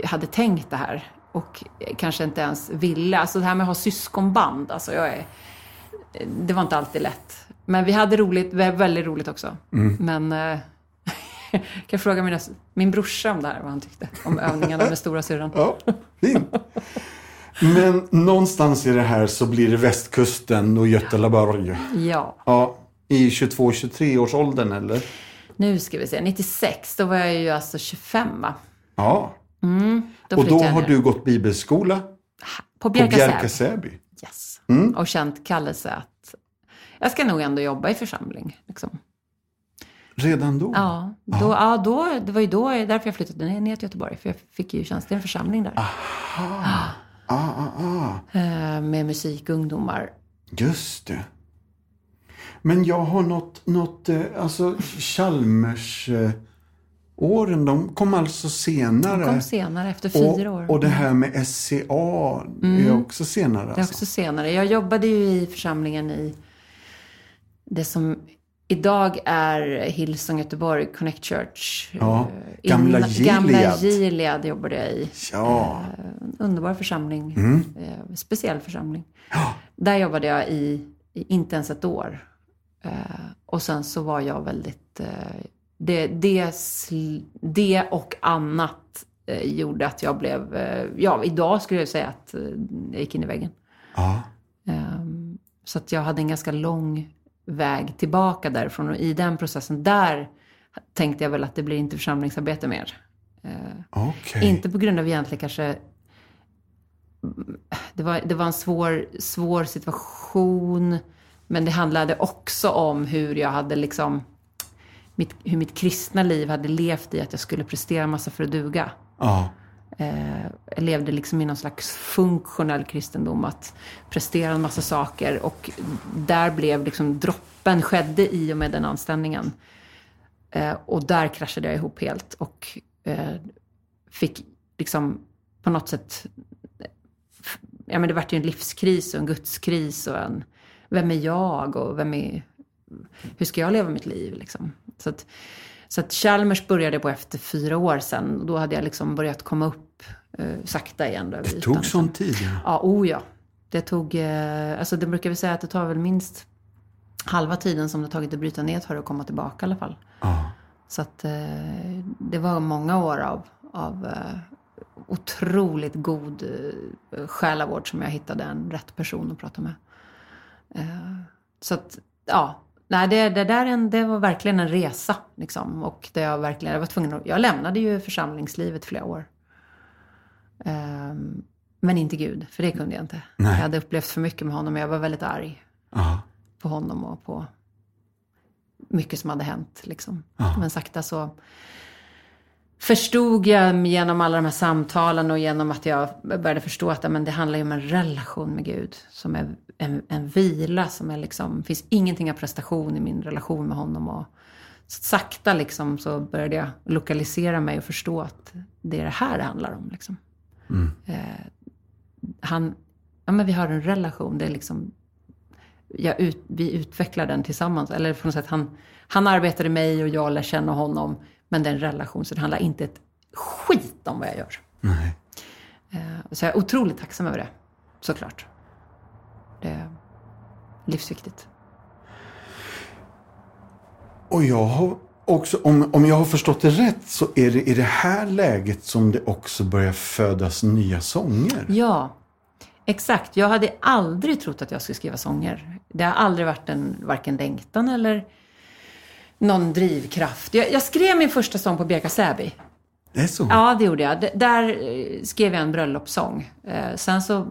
hade tänkt det här. Och kanske inte ens ville. Alltså det här med att ha syskonband. Alltså jag är, det var inte alltid lätt. Men vi hade roligt, vä- väldigt roligt också. Men eh, kan jag fråga mina, min brorsa om det här, vad han tyckte om övningarna med stora syrran. Ja, fint. Men någonstans i det här så blir det västkusten och Götelaborg. Ja, Ja, i 22-23 års åldern eller? nu ska vi se. 96, då var jag ju alltså 25 va? Ja. Då Och då har ner. du gått bibelskola På på Bjärka-Säby. Bjärka-Säby. Yes. Mm. Och känt kallelse att jag ska nog ändå jobba i församling. Liksom. Redan då? Ja, då, ja då, det var ju då, därför jag flyttade ner, till Göteborg. För jag fick ju tjänst i en församling där. Ah, ah, ah. Eh, Med musikungdomar. Just det. Men jag har något, något eh, alltså Chalmers eh, åren, de kom alltså senare. De kom senare, efter fyra år. och, och det här med SCA är också senare Det är alltså. också senare. Jag jobbade ju i församlingen i det som idag är Hillsong Göteborg Connect Church. Ja, Eh, gamla Gilead. Gamla Gilead jobbade jag i. Ja. En underbar församling. Mm. Eh, speciell församling. Där jobbade jag i, i inte ens ett år. Eh, och sen så var jag väldigt... Det, det, det och annat eh, gjorde att jag blev... Eh, ja, idag skulle jag säga att eh, jag gick in i väggen. Ja. Ehm, Så att jag hade en ganska lång väg tillbaka därifrån. Och i den processen, där tänkte jag väl att det blir inte församlingsarbete mer. Okej. Inte på grund av egentligen kanske... Det var, det var en svår, svår situation. Men det handlade också om hur jag hade liksom... Mitt, hur mitt kristna liv hade levt i att jag skulle prestera massa för att duga. Ja. Eh, jag levde liksom i någon slags funktionell kristendom, att prestera en massa saker. Och där blev liksom droppen skedde i och med den anställningen. Eh, och där kraschade jag ihop helt och eh, fick liksom på något sätt... Ja, men det vart ju en livskris och en gudskris och en... Vem är jag och vem är... Hur ska jag leva mitt liv liksom? Så att, så att Chalmers började på efter fyra år sedan. Och då hade jag liksom börjat komma upp eh, sakta igen. Då, Det tog sån tid. ja. Ja, oh ja. Det tog, eh, alltså det brukar vi säga att det tar väl minst halva tiden som det tagit att bryta ner för att komma tillbaka i alla fall. Ja. Så att eh, det var många år av, av eh, otroligt god eh, själavård som jag hittade en rätt person att prata med. Eh, så att, ja, nej, det, det där en, det var verkligen en resa. Liksom. Och det jag, verkligen, jag, var tvungen att, jag lämnade ju församlingslivet flera år. Um, men inte Gud, för det kunde jag inte. Nej. Jag hade upplevt för mycket med honom och jag var väldigt arg Ja. på honom och på mycket som hade hänt. Liksom. Men sakta så förstod jag genom alla de här samtalen och genom att jag började förstå att men det handlar ju om en relation med Gud. Som är en, en vila, som är liksom, finns ingenting av prestation i min relation med honom. Och sakta liksom så började jag lokalisera mig och förstå att det är det här det handlar om. Liksom. Mm. Eh, han, ja men vi har en relation, det är liksom jag ut, vi utvecklar den tillsammans. Eller på något sätt, han, han arbetar i mig och jag lär känna honom. Men det är en relation, så det handlar inte ett skit om vad jag gör. Nej. Eh, så jag är otroligt tacksam över det, såklart. Det är livsviktigt. Och jag har också, om, om jag har förstått det rätt, så är det i det här läget som det också börjar födas nya sånger. Ja, exakt. Jag hade aldrig trott att jag skulle skriva sånger. Det har aldrig varit en varken längtan eller någon drivkraft. Jag, jag skrev min första sång på Bjärka Säby. Det är så? Ja, det gjorde jag. D- där eh, skrev jag en bröllopssång. Eh, sen så...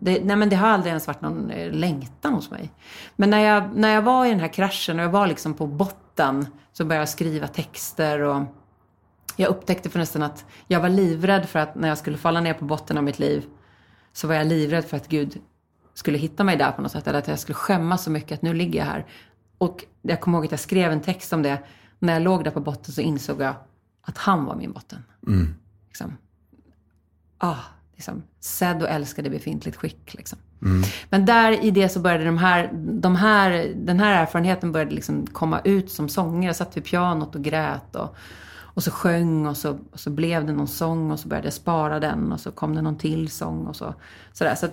Det, nej, men det har aldrig ens varit någon eh, längtan hos mig. Men när jag, när jag var i den här kraschen och jag var liksom på botten så började jag skriva texter och jag upptäckte förresten att jag var livrädd för att när jag skulle falla ner på botten av mitt liv så var jag livrädd för att Gud skulle hitta mig där på något sätt. Eller att jag skulle skämmas så mycket att nu ligger jag här. Och jag kommer ihåg att jag skrev en text om det. När jag låg där på botten så insåg jag att han var min botten. Mm. Liksom. Ah, liksom. Sedd och älskad i befintligt skick. Liksom. Mm. Men där i det så började de här, de här, den här erfarenheten började liksom komma ut som sånger. Jag satt vid pianot och grät. Och, och så sjöng och så, och så blev det någon sång och så började jag spara den och så kom det någon till sång och så. Sådär. Så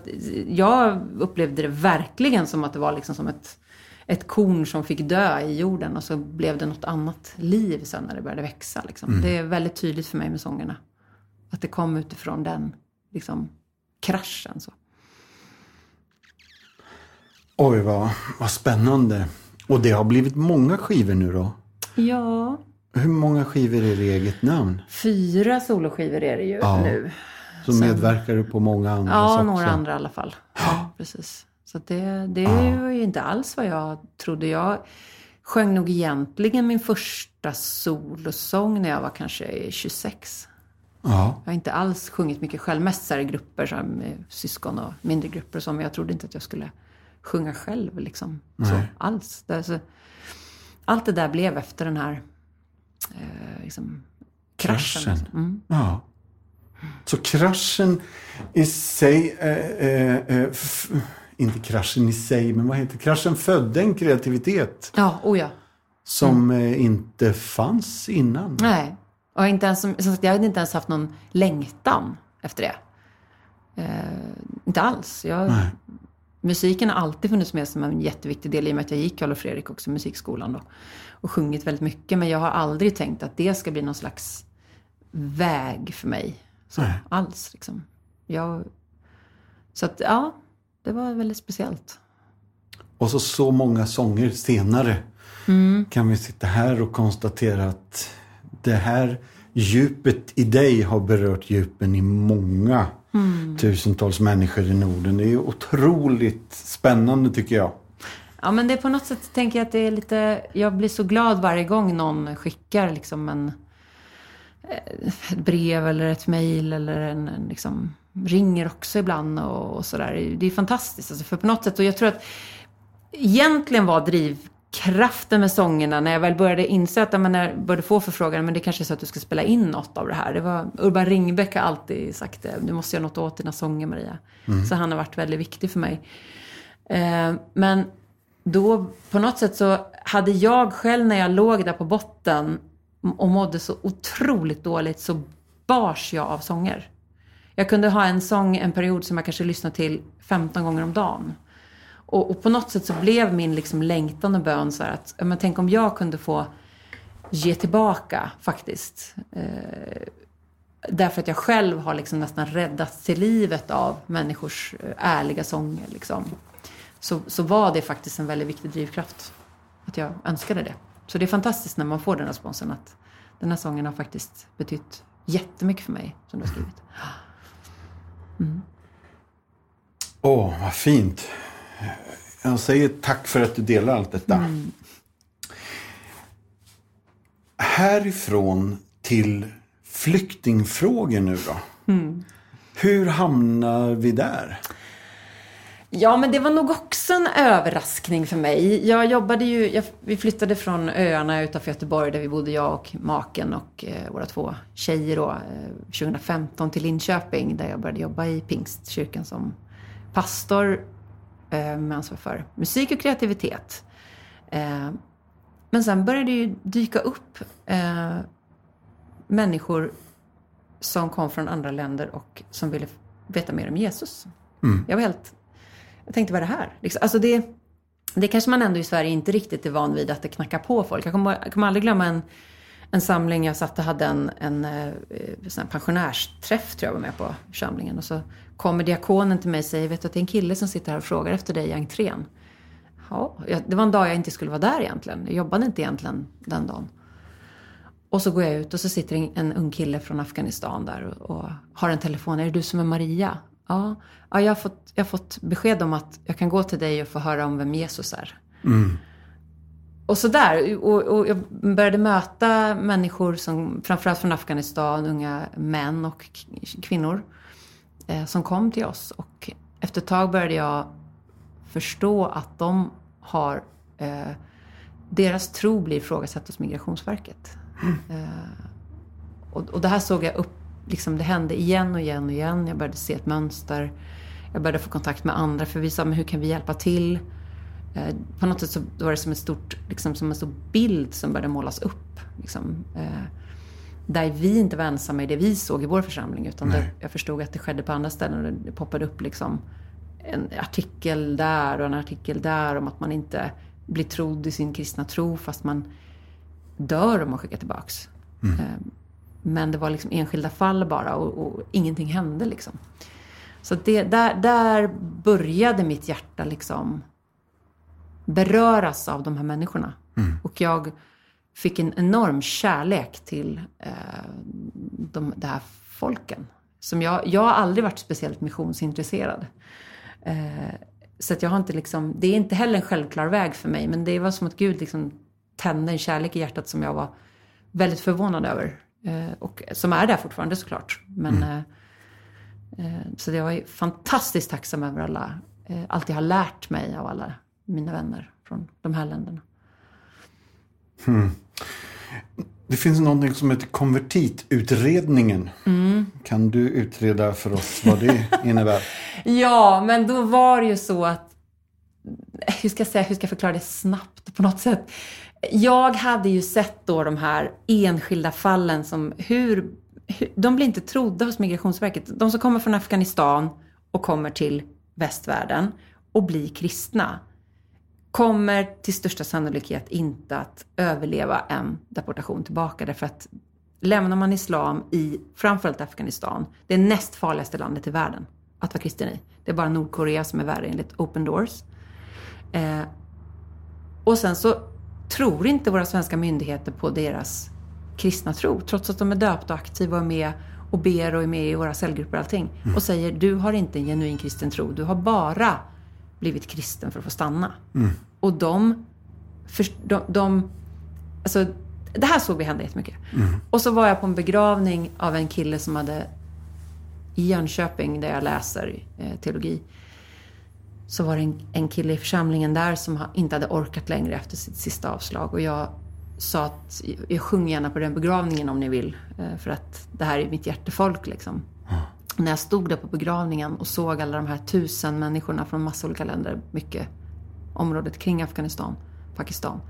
jag upplevde det verkligen som att det var liksom som ett, ett korn som fick dö i jorden och så blev det något annat liv sen när det började växa. Liksom. Det är väldigt tydligt för mig med sångerna. Att det kom utifrån den liksom, kraschen. Så. Oj, vad, vad spännande. Och det har blivit många skivor nu då? Ja, Hur många skivor är det i eget namn? fyra soloskivor är det ju Ja. nu. Så medverkar du på många andra Ja, också? några andra i alla fall. Ja, precis. Så det, det är ju inte alls vad jag trodde. Jag sjöng nog egentligen min första solosång när jag var kanske 26. Ja. Jag har inte alls sjungit mycket själv. Mest i grupper, så med syskon och mindre grupper och så. Men jag trodde inte att jag skulle sjunga själv liksom. Så, alls. Det, så, allt det där blev efter den här eh, liksom, kraschen. Kraschen. Mm. ja. Så kraschen i sig, eh, eh, eh, inte kraschen i sig, men vad heter Kraschen födde en kreativitet Ja, oh ja. som eh, inte fanns innan. Nej. Och inte ens, som sagt, jag hade inte ens haft någon längtan efter det. Eh, inte alls. Jag, Nej. musiken har alltid funnits med som en jätteviktig del i och med att jag gick Karl och Fredrik också, musikskolan då. Och sjungit väldigt mycket. Men jag har aldrig tänkt att det ska bli någon slags väg för mig. Så, alls liksom. Jag, så att, ja, det var väldigt speciellt. Och så så många sånger senare kan vi sitta här och konstatera att det här djupet i dig har berört djupen i många tusentals människor i Norden. Det är otroligt spännande tycker jag. Ja, men det är på något sätt tänker jag att det är lite... Jag blir så glad varje gång någon skickar liksom en, eh, ett brev eller ett mejl eller en, en liksom, ringer också ibland och, och sådär. Det är fantastiskt. Alltså, för på något sätt, och jag tror att egentligen var drivkraften med sångerna när jag väl började inse att ja, men när jag började få förfrågan, men det kanske är så att du ska spela in något av det här. Det var, Urban Ringbäck har alltid sagt det, du måste göra något åt dina sånger Maria. Så han har varit väldigt viktig för mig. Eh, men då på något sätt så hade jag själv när jag låg där på botten och mådde så otroligt dåligt så bars jag av sånger. Jag kunde ha en sång, en period som jag kanske lyssnade till 15 gånger om dagen. Och, och på något sätt så blev min liksom längtan och bön så här att, men tänk om jag kunde få ge tillbaka faktiskt. Eh, därför att jag själv har liksom nästan räddats till livet av människors eh, ärliga sånger. Liksom. så, så var det faktiskt en väldigt viktig drivkraft. Att jag önskade det. Så det är fantastiskt när man får den responsen att den här sången har faktiskt betytt jättemycket för mig som du har skrivit. Mm. Åh, oh, vad fint. Jag säger tack för att du delar allt detta. Mm. Härifrån till flyktingfrågor nu då. Mm. Hur hamnar vi där? Ja, men det var nog också en överraskning för mig. Jag jobbade ju, jag, vi flyttade från öarna utanför Göteborg där vi bodde, jag och maken och eh, våra två tjejer då, eh, 2015 till Linköping där jag började jobba i Pingstkyrkan som pastor eh, med ansvar för musik och kreativitet. Eh, men sen började det ju dyka upp eh, människor som kom från andra länder och som ville veta mer om Jesus. Mm. Jag var helt... Jag tänkte, vad är det här? Liksom, alltså det, det kanske man ändå i Sverige inte riktigt är van vid att det knackar på folk. Jag kommer, jag kommer aldrig glömma en, en samling jag satt och hade en, en, eh, en pensionärsträff, tror jag var med på, församlingen. Och så kommer diakonen till mig och säger, vet du att det är en kille som sitter här och frågar efter dig i entrén. Ja, det var en dag jag inte skulle vara där egentligen. Jag jobbade inte egentligen den dagen. Och så går jag ut och så sitter en ung kille från Afghanistan där och, och, har en telefon. Är det du som är Maria? Ja, ja jag, har fått, jag har fått besked om att jag kan gå till dig och få höra om vem Jesus är. Mm. Och sådär. Och, och jag började möta människor som, framförallt från Afghanistan, unga män och kvinnor eh, som kom till oss. Och efter ett tag började jag förstå att de har, eh, deras tro blir ifrågasatt hos Migrationsverket. Mm. och, och det här såg jag upp, liksom det hände igen och igen och igen. Jag började se ett mönster. Jag började få kontakt med andra för vi sa, men hur kan vi hjälpa till? Eh, på något sätt så var det som, ett stort, liksom, som en stor bild som började målas upp. Liksom, eh, där vi inte var ensamma i det vi såg i vår församling. Utan det, jag förstod att det skedde på andra ställen. Och det poppade upp liksom en artikel där och en artikel där om att man inte blir trodd i sin kristna tro fast man dör om man skickar tillbaks. Mm. Eh, men det var liksom enskilda fall bara och, och ingenting hände liksom. Så det, där, där började mitt hjärta liksom beröras av de här människorna. Mm. Och jag fick en enorm kärlek till eh, de, de här folken. Som jag, jag har aldrig varit speciellt missionsintresserad. Eh, så att jag har inte liksom, det är inte heller en självklar väg för mig, men det var som att Gud liksom tände en kärlek i hjärtat som jag var väldigt förvånad över. Eh, och som är där fortfarande såklart. Men, mm. eh, eh så jag var fantastiskt tacksam över alla, allt jag har lärt mig av alla mina vänner från de här länderna. Hmm. Det finns någonting som heter konvertitutredningen. Mm. Kan du utreda för oss vad det innebär? ja, men då var det ju så att hur ska jag säga, hur ska jag förklara det snabbt på något sätt? Jag hade ju sett då de här enskilda fallen som hur, hur de blir inte trodda hos Migrationsverket. De som kommer från Afghanistan och kommer till västvärlden och blir kristna kommer till största sannolikhet inte att överleva en deportation tillbaka. Därför att lämnar man islam i framförallt Afghanistan, det är näst farligaste landet i världen att vara kristen i. Det är bara Nordkorea som är värre enligt Open Doors. Eh, och sen så tror inte våra svenska myndigheter på deras kristna tro, trots att de är döpta och aktiva och är med och ber och är med i våra cellgrupper och allting. Mm. Och säger, du har inte en genuin kristen tro, du har bara blivit kristen för att få stanna. Mm. Och de, för, de, de, alltså, det här såg vi hända jättemycket. Mm. Och så var jag på en begravning av en kille som hade, i Jönköping, där jag läser eh, teologi, så var det en, en kille i församlingen där som inte hade orkat längre efter sitt sista avslag. Och jag sa att jag sjunger gärna på den begravningen om ni vill. Eh, för att det här är mitt hjärtefolk liksom. Mm. När jag stod där på begravningen och såg alla de här tusen människorna från massa olika länder, mycket området kring Afghanistan, Pakistan.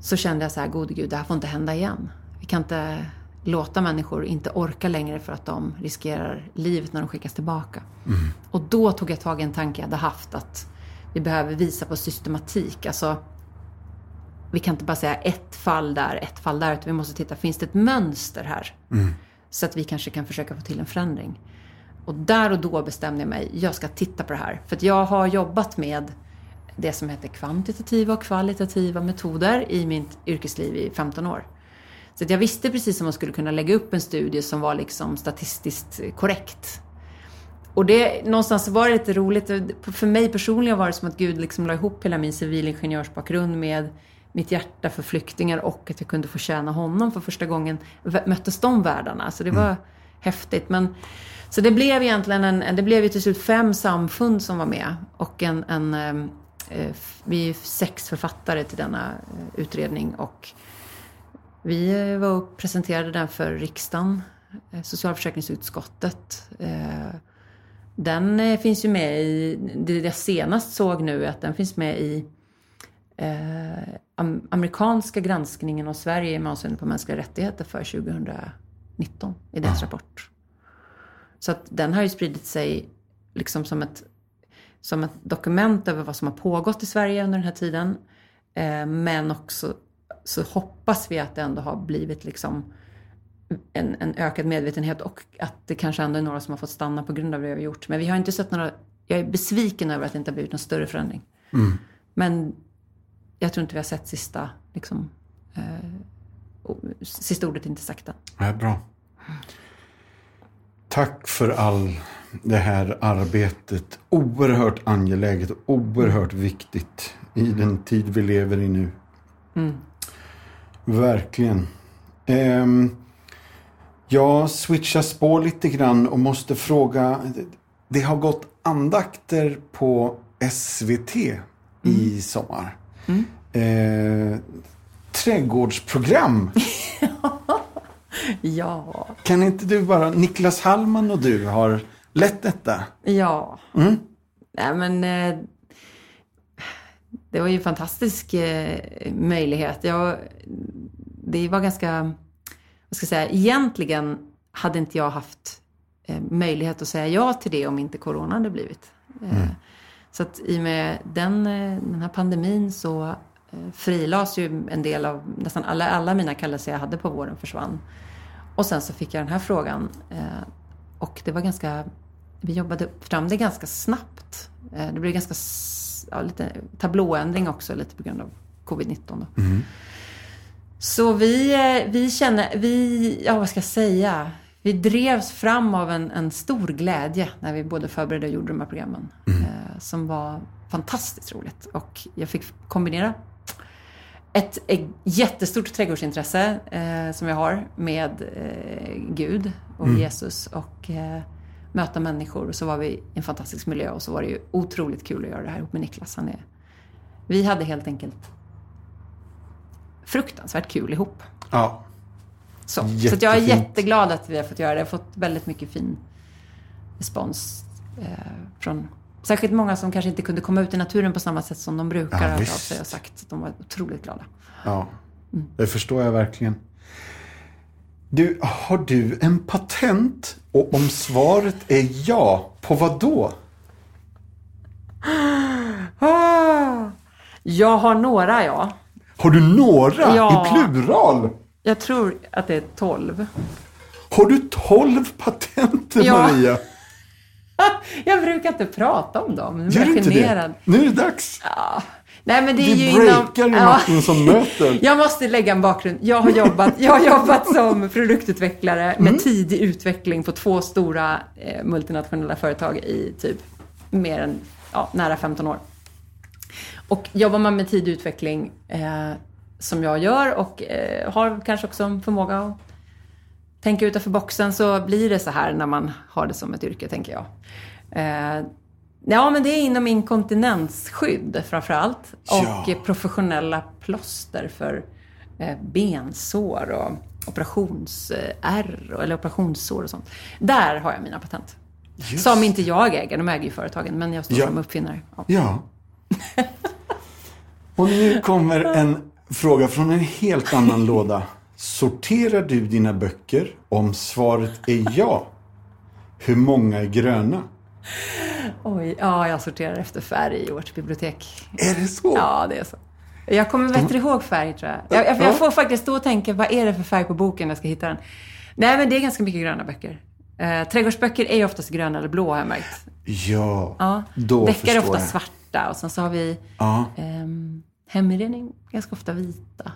Så kände jag så här, gode gud, det här får inte hända igen. Vi kan inte låta människor inte orka längre för att de riskerar livet när de skickas tillbaka. Mm. Och då tog jag tag i en tanke jag hade haft att vi behöver visa på systematik. Alltså, vi kan inte bara säga ett fall där, ett fall där, utan vi måste titta, finns det ett mönster här? Mm. Så att vi kanske kan försöka få till en förändring. Och där och då bestämde jag mig, jag ska titta på det här. För att jag har jobbat med det som heter kvantitativa och kvalitativa metoder i mitt yrkesliv i 15 år. Så att jag visste precis som man skulle kunna lägga upp en studie som var liksom statistiskt korrekt. Och det, någonstans var det lite roligt. För mig personligen var det som att Gud liksom la ihop hela min civilingenjörsbakgrund med mitt hjärta för flyktingar och att jag kunde få tjäna honom för första gången. Möttes de världarna. Så det var mm. häftigt. Men, så det blev egentligen en, det blev ju till slut fem samfund som var med. Och en, en ehm, eh, vi är sex författare till denna eh, utredning. Och vi var och presenterade den för riksdagen, eh, socialförsäkringsutskottet. Eh, den eh, finns ju med i, det jag senast såg nu är att den finns med i amerikanska granskningen av Sverige med avseende på mänskliga rättigheter för 2019 i deras rapport. Så att den har ju spridit sig liksom som ett, som ett dokument över vad som har pågått i Sverige under den här tiden. Men också så hoppas vi att det ändå har blivit liksom en, en, ökad medvetenhet och att det kanske ändå är några som har fått stanna på grund av det vi har gjort. Men vi har inte sett några, jag är besviken över att det inte har blivit någon större förändring. Mm. Men jag tror inte vi har sett sista, liksom, eh, sista ordet inte sagt än. Ja, bra. Tack för all det här arbetet. Oerhört angeläget och oerhört viktigt i den tid vi lever i nu. Mm. Verkligen. Um, jag switchar spår lite grann och måste fråga. Det har gått andakter på SVT mm. i sommar. Mm. Eh, trädgårdsprogram. ja. Kan inte du bara, Niklas Hallman och du har lett detta? Ja. Mm. Nej men eh, det var ju en fantastisk eh, möjlighet. Jag, det var ganska, vad ska jag säga, egentligen hade inte jag haft eh, möjlighet att säga ja till det om inte corona hade blivit. Eh, mm. Så att i och med den, eh, den här pandemin så frilades ju en del av, nästan alla, alla mina kallelser jag hade på våren försvann. Och sen så fick jag den här frågan. Och det var ganska, vi jobbade fram det ganska snabbt. Det blev ganska ja, lite tablåändring också, lite på grund av covid-19. Mm. Så vi, eh, vi känner, vi, ja vad ska jag säga? Vi drevs fram av en, en stor glädje när vi både förberedde och gjorde de här programmen. Mm. Eh, som var fantastiskt roligt. Och jag fick kombinera ett, ett jättestort trädgårdsintresse eh, som jag har med eh, Gud och mm. Jesus. Och eh, möta människor. Och så var vi i en fantastisk miljö och så var det ju otroligt kul att göra det här ihop med Niklas. Han är, vi hade helt enkelt fruktansvärt kul ihop. Ja. Så, så jag är jätteglad att vi har fått göra det. Jag har fått väldigt mycket fin respons eh, från särskilt många som kanske inte kunde komma ut i naturen på samma sätt som de brukar ja, av sig och sagt de var otroligt glada. Ja, mm. det förstår jag verkligen. Du, har du en patent? Och om svaret är ja, på vad då? Ah, jag har några, ja. Har du några? Ja. I plural? Jag tror att det är tolv. Har du tolv patent, ja. Maria? jag brukar inte prata om dem. Gör du inte det? Nu är det dags. Ja. Nej, men det är Vi ju breakar inom... i Martin som möter. Jag måste lägga en bakgrund. Jag har jobbat, jag har jobbat som produktutvecklare med mm. tidig utveckling på två stora eh, multinationella företag i typ mer än ja, nära 15 år. Och jobbar man med tidig utveckling eh, som jag gör och eh, har kanske också en förmåga att tänka utanför boxen så blir det så här när man har det som ett yrke, tänker jag. Eh, Ja, men det är inom inkontinensskydd framför allt. Och ja. professionella plåster för eh, bensår och operationsärr eller operationssår och sånt. Där har jag mina patent. Just. Som inte jag äger, de äger ju företagen, men jag står ja. som uppfinnare. Ja. ja. Och nu kommer en fråga från en helt annan låda. Sorterar du dina böcker om svaret är ja? Hur många är gröna? Oj, ja, jag sorterar efter färg i vårt bibliotek. Är det så? Ja, det är så. Jag kommer bättre ihåg färg, tror jag. Jag, jag, jag får faktiskt stå och tänka, vad är det för färg på boken när jag ska hitta den? Nej, men det är ganska mycket gröna böcker. Eh, trädgårdsböcker är ju oftast gröna eller blå har jag märkt. Ja, Ja. då Deckare är förstår ofta jag. Svarta och sen så har vi Ja. ehm, hemredning ganska ofta vita.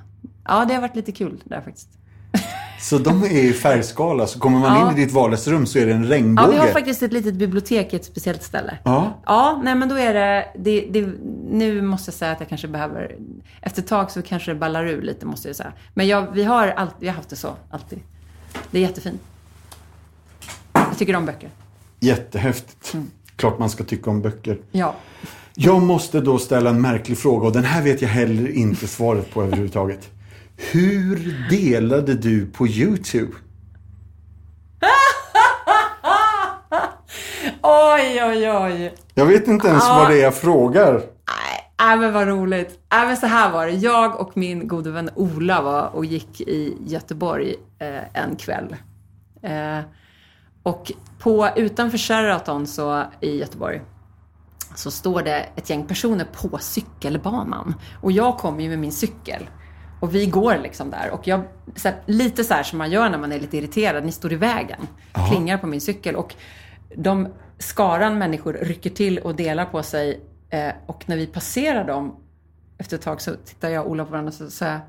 Ja, det har varit lite kul där faktiskt. Så de är i färgskala, så kommer man Ja. in i ditt vardagsrum så är det en Ja, regnbåge. vi har faktiskt ett litet bibliotek i ett speciellt ställe. Ja. Ja, nej men då är det, det, det... Nu måste jag säga att jag kanske behöver... Efter ett tag så kanske det ballar ur lite, måste jag säga. Men jag, vi, har allt, vi har haft det så, alltid. Det är jättefint. Jag tycker om böcker. Jättehäftigt. Mm. Klart man ska tycka om böcker. Ja. Jag måste då ställa en märklig fråga och den här vet jag heller inte svaret på överhuvudtaget. Hur delade du på YouTube? Oj, oj, oj. Jag vet inte ens Ja. vad det är jag frågar. Nej, nej, men vad roligt. Nej, men så här var det. Jag och min gode vän Ola var och gick i Göteborg eh, en kväll. Eh, och på, utanför Sheraton så, i Göteborg så står det ett gäng personer på cykelbanan. Och jag kommer ju med min cykel. Och vi går liksom där. Och jag, så här, lite så här som man gör när man är lite irriterad. Ni står i vägen. Klingar på min cykel. Och de skaran människor rycker till och delar på sig. Eh, och när vi passerar dem efter ett tag så tittar jag och Ola på varandra och så säger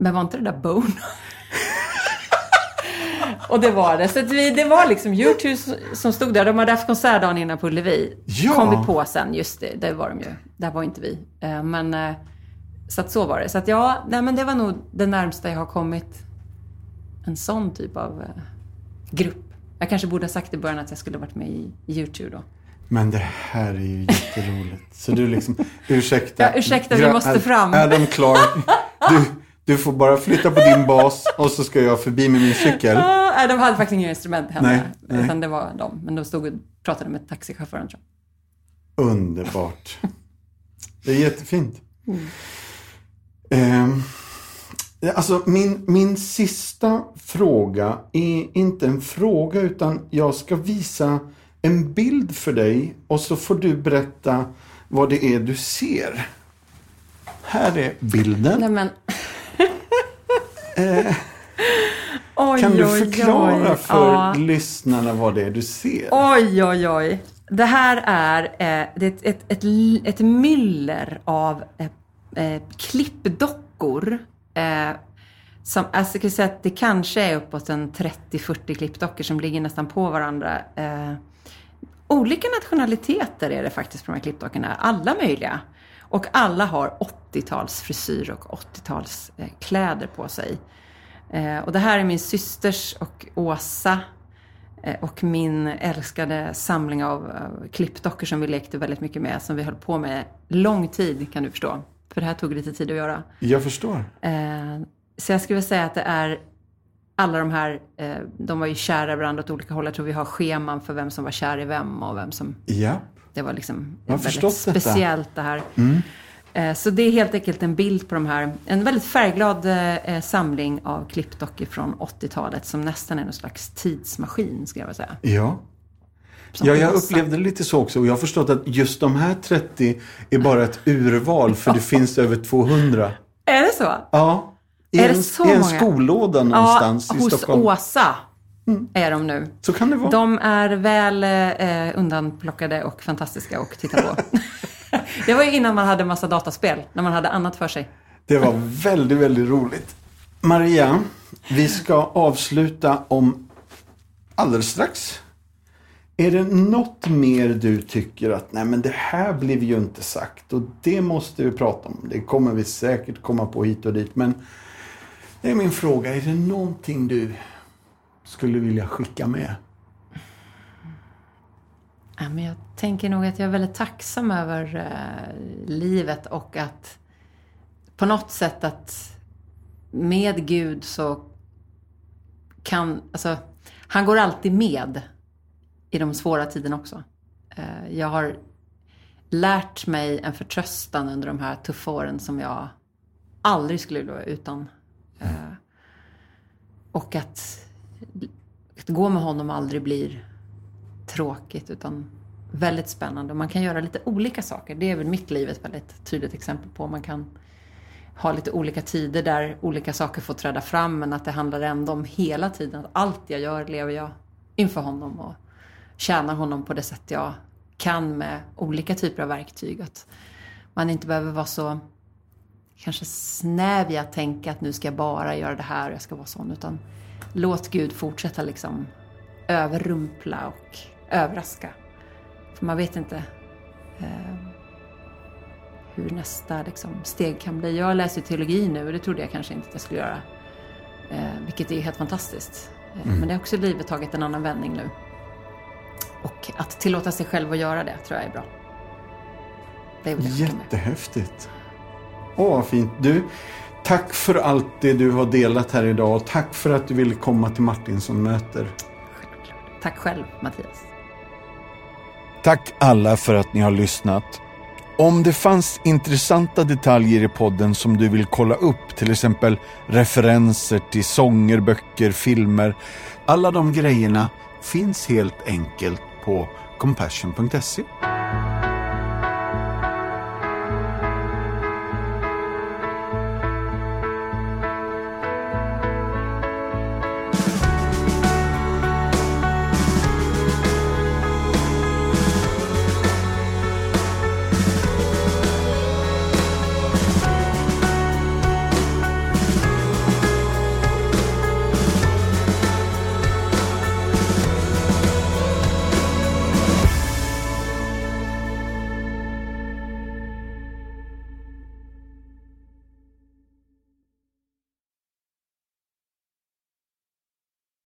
men var inte det där Bone? och det var det. Så vi, det var liksom U2 som stod där. De hade haft konsert dagen innan på Ullevi. Ja. Kom vi på sen, just det, det var de ju. Där var inte vi. Eh, Men eh, så att så var det. Så att ja, nej men det var nog det närmsta jag har kommit en sån typ av eh, grupp. Jag kanske borde ha sagt i början att jag skulle varit med i U2 då. Men det här är ju jätteroligt. Så du liksom, ursäkta. Ja, ursäkta, vi måste fram. Adam Clark, du, du får bara flytta på din bas och så ska jag förbi med min cykel. Nej, de hade faktiskt inga instrument hemma. Nej, nej. Utan det var de. Men de stod och pratade med taxichauffören tror jag. Underbart. Det är jättefint. Mm. Ehm, alltså min, min sista fråga är inte en fråga utan jag ska visa en bild för dig och så får du berätta vad det är du ser. Här är bilden. Nej men... oj, Kan du förklara oj. för Ja. lyssnarna vad det är du ser? Oj, oj, oj. Det här är, eh, det är ett, ett, ett, ett myller av eh, eh, klippdockor. Eh, som, alltså jag kan säga att det kanske är uppåt en 30-40 klippdockor som ligger nästan på varandra. Eh, olika nationaliteter är det faktiskt på de här klippdockorna. Alla möjliga. Och alla har 80-tals frisyr och 80-tals eh, kläder på sig. Eh, och det här är min systers och Åsa eh, och min älskade samling av klippdockor som vi lekte väldigt mycket med, som vi höll på med lång tid kan du förstå. För det här tog lite tid att göra. Jag förstår. Eh, så jag skulle säga att det är alla de här, de var ju kära varandra åt olika håll. Jag tror vi har scheman för vem som var kär i vem och vem som Ja. det var liksom väldigt förstått detta. speciellt det här. Eh, Så det är helt enkelt en bild på de här, en väldigt färgglad eh, samling av klippdockor från 80-talet som nästan är någon slags tidsmaskin, ska jag vilja säga. Ja. Som Ja, jag upplevde det lite så också. Och jag har förstått att just de här 30 är bara ett urval för det finns över 200. Är det så? Ja. I Är det en, så i en många? skollåda någonstans i hos Stockholm. Åsa är de nu. Så kan det vara. De är väl eh, undanplockade och fantastiska att titta på. det var ju innan man hade massa dataspel, när man hade annat för sig. Det var väldigt, väldigt roligt. Maria, vi ska avsluta om alldeles strax. Är det något mer du tycker att nej men det här blev ju inte sagt och det måste vi prata om. Det kommer vi säkert komma på hit och dit men det är min fråga. Är det någonting du skulle vilja skicka med? Ja, men jag tänker nog att jag är väldigt tacksam över eh, livet och att på något sätt att med Gud så kan, alltså, han går alltid med i de svåra tiderna också. Eh, jag har lärt mig en förtröstan under de här tuffa åren som jag aldrig skulle vilja vara utan. Eh, och att, att gå med honom aldrig blir tråkigt utan väldigt spännande. Och man kan göra lite olika saker. Det är väl mitt liv ett väldigt tydligt exempel på. Man kan ha lite olika tider där olika saker får träda fram men att det handlar ändå om hela tiden att allt jag gör lever jag inför honom och tjänar honom på det sätt jag kan med olika typer av verktyg. Att man inte behöver vara så kanske snäv i att tänka att nu ska jag bara göra det här och jag ska vara sån. Utan låt Gud fortsätta liksom överrumpla och överraska. För man vet inte eh, hur nästa liksom, steg kan bli. Jag läser teologi nu och det trodde jag kanske inte att jag skulle göra. Eh, vilket är helt fantastiskt. Eh, mm. Men det har också livet tagit en annan vändning nu. Och att tillåta sig själv att göra det tror jag är bra. Det är Jättehäftigt. Åh, vad fint. Du, tack för allt det du har delat här idag och tack för att du ville komma till Martinsson möter. Tack själv, Mattias. Tack alla för att ni har lyssnat. Om det fanns intressanta detaljer i podden som du vill kolla upp, till exempel referenser till sånger, böcker, filmer. Alla de grejerna finns helt enkelt på compassion.se.